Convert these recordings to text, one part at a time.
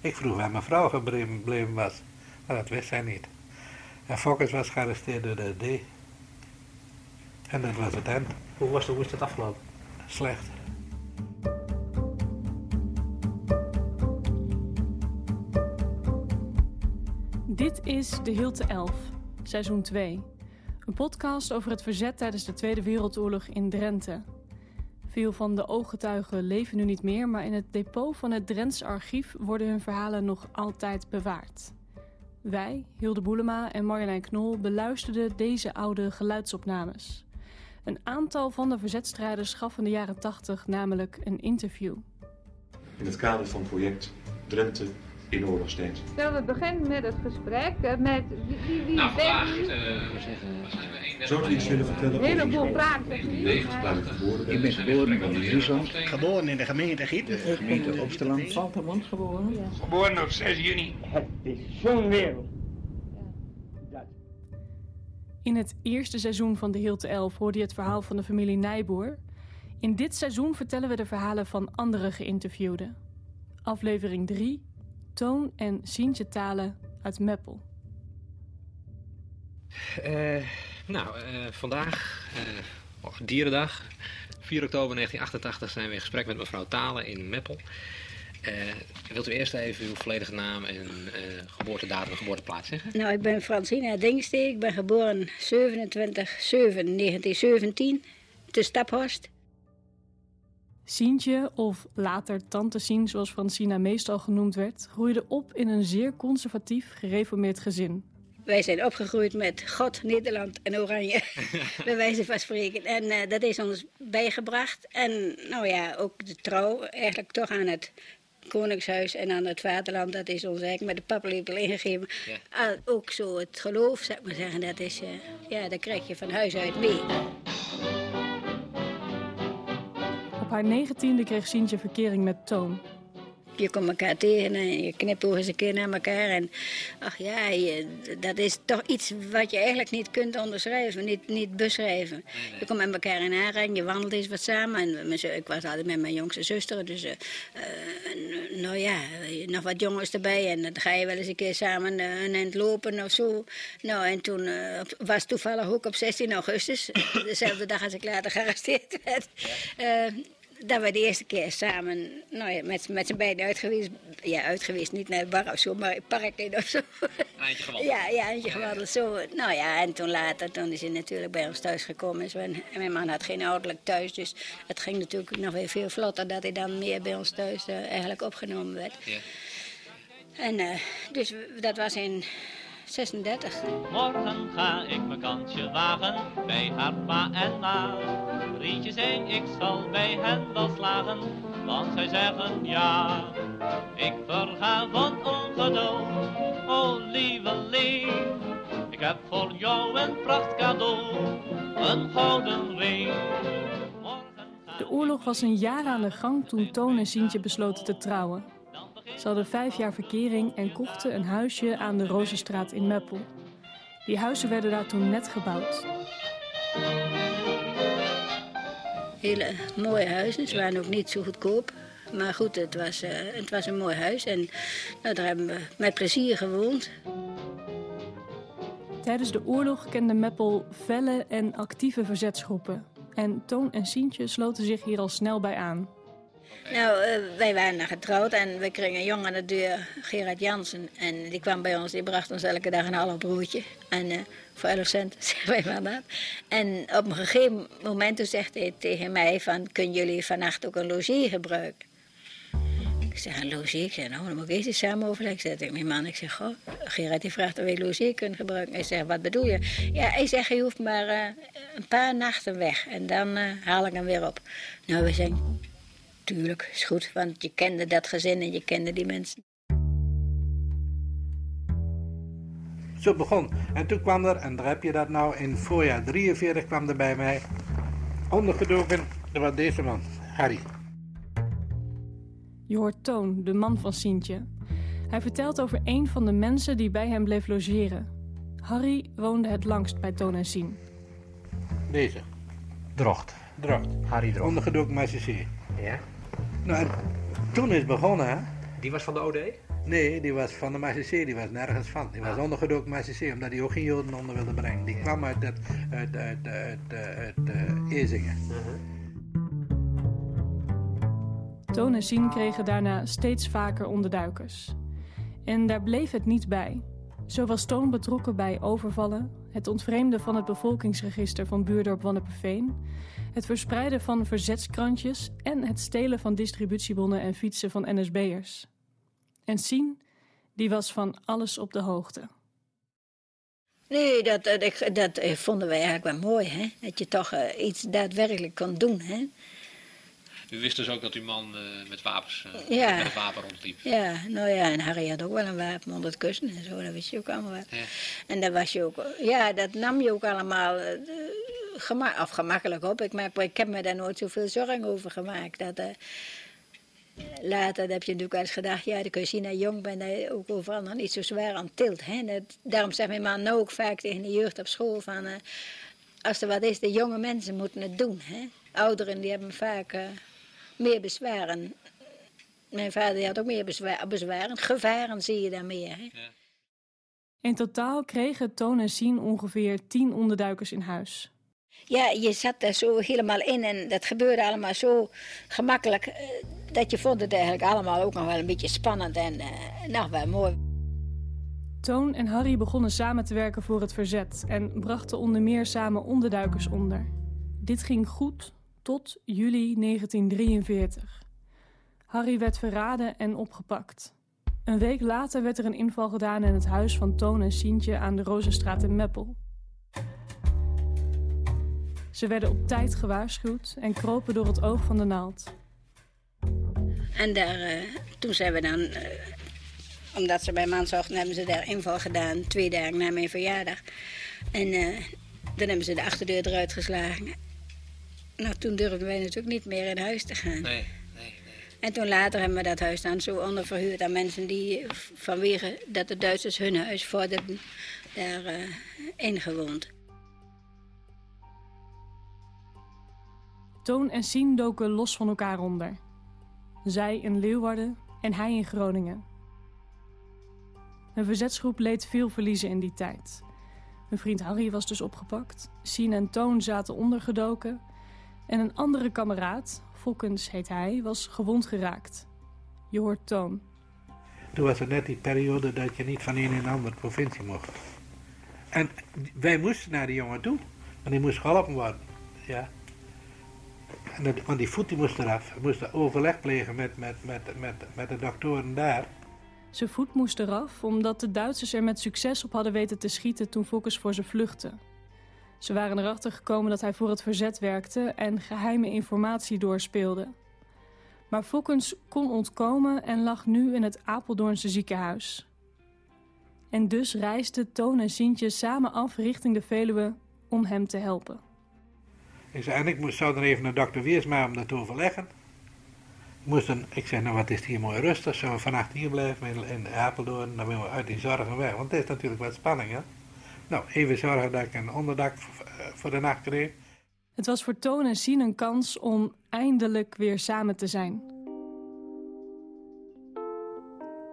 Ik vroeg waar mijn vrouw gebleven was, maar dat wist zij niet. En Fokkers was gearresteerd door de D. En dat was het eind. Hoe was het, hoe is het afgelopen? Slecht. Dit is De Hilte 11, seizoen 2. Een podcast over het verzet tijdens de Tweede Wereldoorlog in Drenthe. Veel van de ooggetuigen leven nu niet meer, maar in het depot van het Drents archief worden hun verhalen nog altijd bewaard. Wij, Hilde Boelema en Marjolein Knol, beluisterden deze oude geluidsopnames. Een aantal van de verzetstrijders gaf in de jaren 80 namelijk een interview. In het kader van project Drenthe in oorlogstijd. Zullen we beginnen met het gesprek? eh, Met wie, wie, wie Nou, vandaag u? uh, zijn we 31 Zou u iets willen vertellen Een over heleboel uzelf? vragen. zegt u. 89. Waar u geboren Ik ben geboren in Friesland, Geboren in de gemeente Gieten. gemeente Opsteland. Zaltermond geboren. Geboren op 6 juni. Het is zo'n wereld. In het eerste seizoen van De Hilte 11 hoorde je het verhaal van de familie Nijboer. In dit seizoen vertellen we de verhalen van andere geïnterviewden. Aflevering 3, Toon en Sientje Talen uit Meppel. Eh, nou, eh, vandaag, eh, Dierendag, 4 oktober 1988, zijn we in gesprek met mevrouw Talen in Meppel. Eh, wilt u eerst even uw volledige naam en eh, geboortedatum en geboorteplaats zeggen? Nou, ik ben Francina Dingstee. Ik ben geboren 27 7 1917 te Staphorst. Sientje, of later Tante Sien zoals Francina meestal genoemd werd, groeide op in een zeer conservatief gereformeerd gezin. Wij zijn opgegroeid met God, Nederland en Oranje, bij wijze van spreken. En eh, dat is ons bijgebracht. En nou ja, ook de trouw eigenlijk toch aan het Koningshuis en aan het vaderland, dat is ons eigenlijk met de paplepel ingegeven. Ja. Ah, ook zo het geloof, zou ik maar zeggen, dat is, eh, ja, dat krijg je van huis uit mee. Op haar negentiende kreeg Sientje verkering met Toon. Je komt elkaar tegen en je knipoog eens een keer naar elkaar. En ach ja, je, dat is toch iets wat je eigenlijk niet kunt onderschrijven, niet, niet beschrijven. Je komt met elkaar in aanraking, je wandelt eens wat samen. En ik was altijd met mijn jongste zuster, dus eh, eh, nou ja, nog wat jongens erbij. En dan ga je wel eens een keer samen eh, een eind lopen of zo. Nou, en toen was toevallig ook op 16 augustus, dezelfde dag als ik later gearresteerd werd. Dat we de eerste keer samen nou ja, met, met z'n beiden uitgeweest. Ja, uitgeweest, niet naar de bar of zo, maar het park in of zo. Eindje gewandeld. Ja, ja, eentje gewandeld. Zo. Nou ja, en toen later, toen is hij natuurlijk bij ons thuis gekomen. En zo. En mijn man had geen ouderlijk thuis, dus het ging natuurlijk nog weer veel vlotter dat hij dan meer bij ons thuis eh, eigenlijk opgenomen werd. Ja. En eh, dus dat was in 36. Morgen ga ik mijn kansje wagen bij haar pa en ma. Rietje zei ik zal bij hen wel slagen, want zij zeggen ja. Ik verga van ongeduld, o lieveling. Ik heb voor jou een pracht cadeau, een gouden ring. De oorlog was een jaar aan de gang toen Toon en Sientje besloten te trouwen. Ze hadden vijf jaar verkering en kochten een huisje aan de Rozenstraat in Meppel. Die huizen werden daar toen net gebouwd. Hele mooie huizen. Ze waren ook niet zo goedkoop. Maar goed, het was, eh, het was een mooi huis. En nou, daar hebben we met plezier gewoond. Tijdens de oorlog kende Meppel felle en actieve verzetsgroepen. En Toon en Sientje sloten zich hier al snel bij aan. Nou, eh, wij waren getrouwd en we kregen een jongen aan de deur, Gerard Jansen. En die kwam bij ons, die bracht ons elke dag een half broodje. En eh, voor 11 cent, zeggen wij maar dat. En op een gegeven moment toen zegt hij tegen mij van, kunnen jullie vannacht ook een logier gebruiken? Ik zeg, een logier? Ik zeg, nou, dan moet ik eerst eens samen overleggen. Ik zeg mijn man, ik zeg, goh, Gerard die vraagt of wij logier kunnen gebruiken. Hij zegt, wat bedoel je? Ja, hij zegt, je hoeft maar eh, een paar nachten weg en dan haal ik hem weer op. Nou, we zijn Tuurlijk, is goed, want je kende dat gezin en je kende die mensen. Zo begon. En toen kwam er, en daar heb je dat nou, in voorjaar 43 kwam er bij mij, ondergedoken, er was deze man, Harry. Je hoort Toon, de man van Sientje. Hij vertelt over een van de mensen die bij hem bleef logeren. Harry woonde het langst bij Toon en Sien. Deze, Drocht. Drocht. Harry Drocht. Ondergedoken met CC. Ja? Nou, en toen is het begonnen, hè. Die was van de OD? Nee, die was van de Marseillais, die was nergens van. Die was ondergedoken Marseillais, omdat hij ook geen Joden onder wilde brengen. Die kwam uit, het, uit, uit, uit, uit, uit uh, Ezingen. Toon en Sien kregen daarna steeds vaker onderduikers. En daar bleef het niet bij. Zo was Toon betrokken bij overvallen, het ontvreemden van het bevolkingsregister van buurdorp Wanneperveen, het verspreiden van verzetskrantjes en het stelen van distributiebonnen en fietsen van NSB'ers. En Sien, die was van alles op de hoogte. Nee, dat, dat, dat vonden wij eigenlijk wel mooi, hè? dat je toch uh, iets daadwerkelijk kon doen. Hè? U wist dus ook dat uw man uh, met wapens, uh, ja. met een wapen rondliep? Ja, nou ja, en Harry had ook wel een wapen onder het kussen en zo, dat wist je ook allemaal wel. Ja. En dat was je ook, ja, dat nam je ook allemaal uh, gema of gemakkelijk op. Ik, maar, ik heb me daar nooit zoveel zorgen over gemaakt. Dat, later heb je natuurlijk wel eens gedacht, ja, dan kun je zien dat je jong bent, dat je ook overal nog niet zo zwaar aan tilt. Hè? Dat, daarom zegt mijn man nou ook vaak tegen de jeugd op school van, als er wat is, de jonge mensen moeten het doen. Hè? Ouderen die hebben vaak meer bezwaren. Mijn vader had ook meer bezwaren. Gevaren zie je daar meer. Hè? Ja. In totaal kregen Toon en Sien ongeveer tien onderduikers in huis. Ja, je zat daar zo helemaal in en dat gebeurde allemaal zo gemakkelijk. Eh, dat je vond het eigenlijk allemaal ook nog wel een beetje spannend en uh, nou wel mooi. Toon en Harry begonnen samen te werken voor het verzet en brachten onder meer samen onderduikers onder. Dit ging goed tot juli 1943. Harry werd verraden en opgepakt. Een week later werd er een inval gedaan in het huis van Toon en Sientje aan de Rozenstraat in Meppel. Ze werden op tijd gewaarschuwd en kropen door het oog van de naald. En daar, uh, toen zijn we dan, uh, omdat ze bij maandagochtend hebben ze daar inval gedaan, twee dagen na mijn verjaardag. En uh, dan hebben ze de achterdeur eruit geslagen. Nou, toen durfden wij natuurlijk niet meer in huis te gaan. Nee, nee, nee. En toen later hebben we dat huis dan zo onderverhuurd aan mensen die vanwege dat de Duitsers hun huis vorderden, daar uh, ingewoond. Toon en Sien doken los van elkaar onder. Zij in Leeuwarden en hij in Groningen. Een verzetsgroep leed veel verliezen in die tijd. Mijn vriend Harry was dus opgepakt. Sien en Toon zaten ondergedoken en een andere kameraad, Fokkens heet hij, was gewond geraakt. Je hoort Toon. Toen was het net die periode dat je niet van een in een andere provincie mocht. En wij moesten naar die jongen toe, want die moest geholpen worden. Ja. En dat, want die voet die moest eraf. We moesten overleg plegen met, met, met, met, met de doktoren daar. Zijn voet moest eraf omdat de Duitsers er met succes op hadden weten te schieten toen Fokkens voor ze vluchtte. Ze waren erachter gekomen dat hij voor het verzet werkte en geheime informatie doorspeelde. Maar Fokkens kon ontkomen en lag nu in het Apeldoornse ziekenhuis. En dus reisden Toon en Sintje samen af richting de Veluwe om hem te helpen. Ik en ik moest, zou dan even naar dokter Wiersma om dat overleggen. Ik, moest dan, ik zei, nou wat is hier mooi rustig, zullen we vannacht hier blijven in Apeldoorn, dan willen we uit die zorgen weg. Want het is natuurlijk wat spanning, hè. Nou, even zorgen dat ik een onderdak voor de nacht kreeg. Het was voor Toon en Sien een kans om eindelijk weer samen te zijn.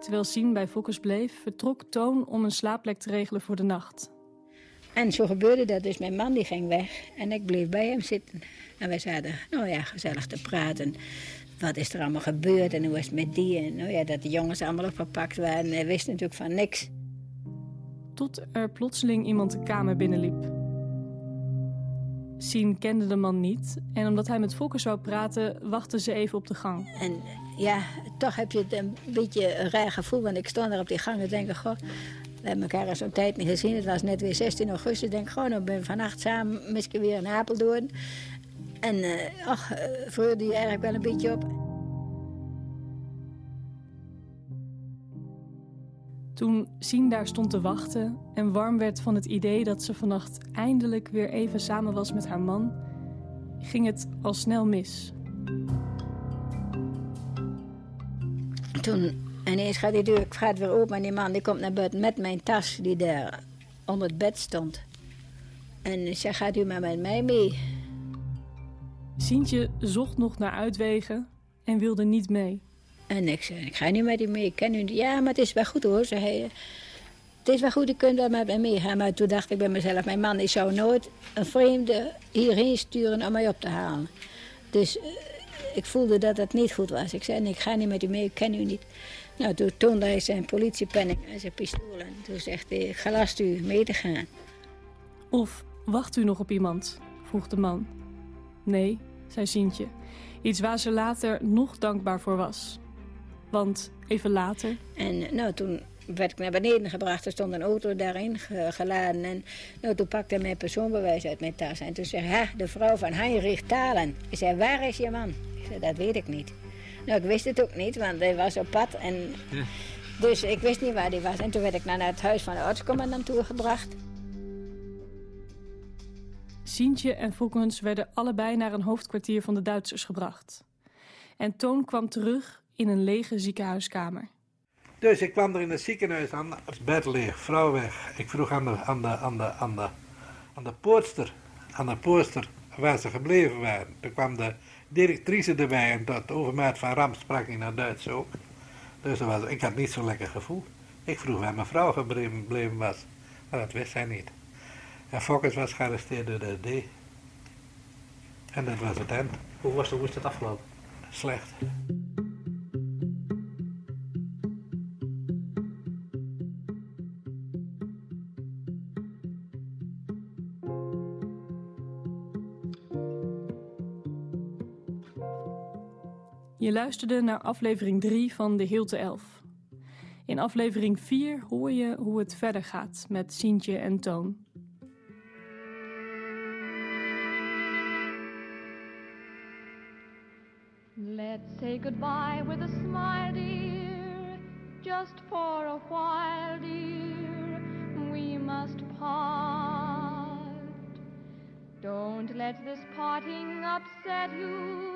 Terwijl Sien bij Fokkers bleef, vertrok Toon om een slaapplek te regelen voor de nacht. En zo gebeurde dat dus. Mijn man die ging weg en ik bleef bij hem zitten. En wij zaten, nou ja, gezellig te praten. Wat is er allemaal gebeurd en hoe is het met die? En nou ja, dat de jongens allemaal opgepakt waren. Hij wist natuurlijk van niks. Tot er plotseling iemand de kamer binnenliep. Sien kende de man niet en omdat hij met Fokker zou praten, wachtte ze even op de gang. En ja, toch heb je het een beetje een raar gevoel, want ik stond daar op die gang en denk, goh, we hebben elkaar al zo'n tijd niet gezien. Het was net weer 16 augustus. Ik denk, gewoon, nou ben we vannacht samen misschien weer in Apeldoorn. En uh, vreurde je eigenlijk wel een beetje op. Toen Sien daar stond te wachten en warm werd van het idee dat ze vannacht eindelijk weer even samen was met haar man, ging het al snel mis. Toen ineens gaat die deur gaat weer open en die man die komt naar buiten met mijn tas die daar onder het bed stond. En zeg, gaat u maar met mij mee? Sientje zocht nog naar uitwegen en wilde niet mee. En ik zei, ik ga niet met u mee, ik ken u niet. Ja, maar het is wel goed hoor, zei hij. Het is wel goed, u kunt wel met mij meegaan. Maar toen dacht ik bij mezelf, mijn man die zou nooit een vreemde hierheen sturen om mij op te halen. Dus eh, ik voelde dat het niet goed was. Ik zei, ik ga niet met u mee, ik ken u niet. Nou, toen toonde hij zijn politiepenning en zijn pistool. En toen zegt hij, ik gelast u mee te gaan. Of wacht u nog op iemand? vroeg de man. Nee, zei Sientje. Iets waar ze later nog dankbaar voor was. Want even later. En nou, toen werd ik naar beneden gebracht. Er stond een auto daarin ge- geladen. En nou, toen pakte hij mijn persoonbewijs uit mijn tas. En toen zei hij, "Ha, de vrouw van Heinrich Talen. Ik zei, waar is je man? Ik zei, dat weet ik niet. Nou, ik wist het ook niet, want hij was op pad. En... Dus ik wist niet waar hij was. En toen werd ik naar het huis van de artscommandant toegebracht. Sientje en Volkens werden allebei naar een hoofdkwartier van de Duitsers gebracht. En Toon kwam terug in een lege ziekenhuiskamer. Dus ik kwam er in het ziekenhuis aan, het bed leeg, vrouw weg. Ik vroeg aan de, aan de, aan de, aan de, aan de poortster, aan de poortster waar ze gebleven waren. Toen kwam de directrice erbij en dat overmaat van ramp sprak in het Duits ook. Dus dat was, ik had niet zo'n lekker gevoel. Ik vroeg waar mijn vrouw gebleven was, maar dat wist zij niet. En Fokkers was gearresteerd door de D. En dat was het eind. Hoe was het, hoe is dat afgelopen? Slecht. Luisterde naar aflevering 3 van De Hilte Elf. In aflevering 4 hoor je hoe het verder gaat met Sientje en Toon. Let's say goodbye with a smile, dear. Just for a while, dear. We must part. Don't let this parting upset you.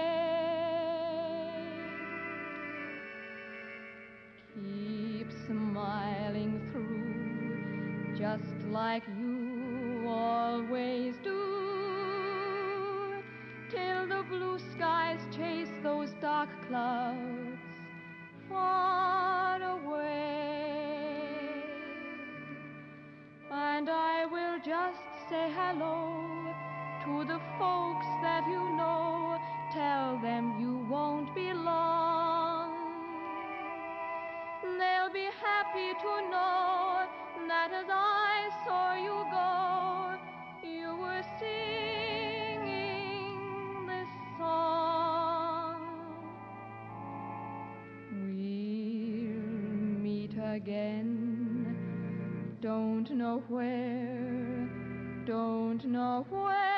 Like you always do, till the blue skies chase those dark clouds far away. And I will just say hello to the folks that you know. Tell them you won't be long. They'll be happy to know that as I saw you go, you were singing this song. We'll meet again. Don't know where, don't know when,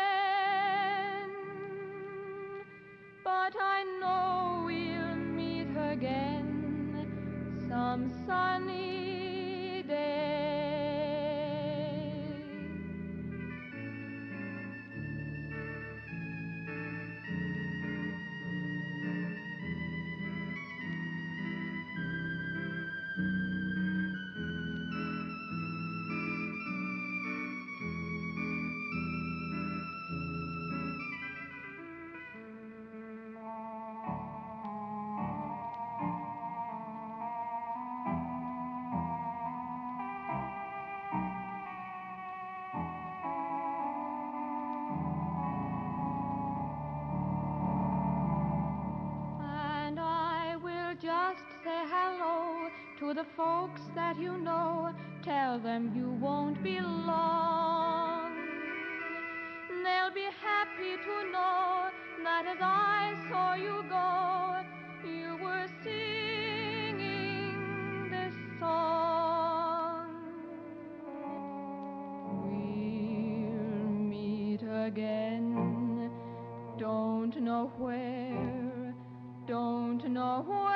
to the folks that you know. Tell them you won't be long. They'll be happy to know that as I saw you go, you were singing this song. We'll meet again. Don't know where, don't know when,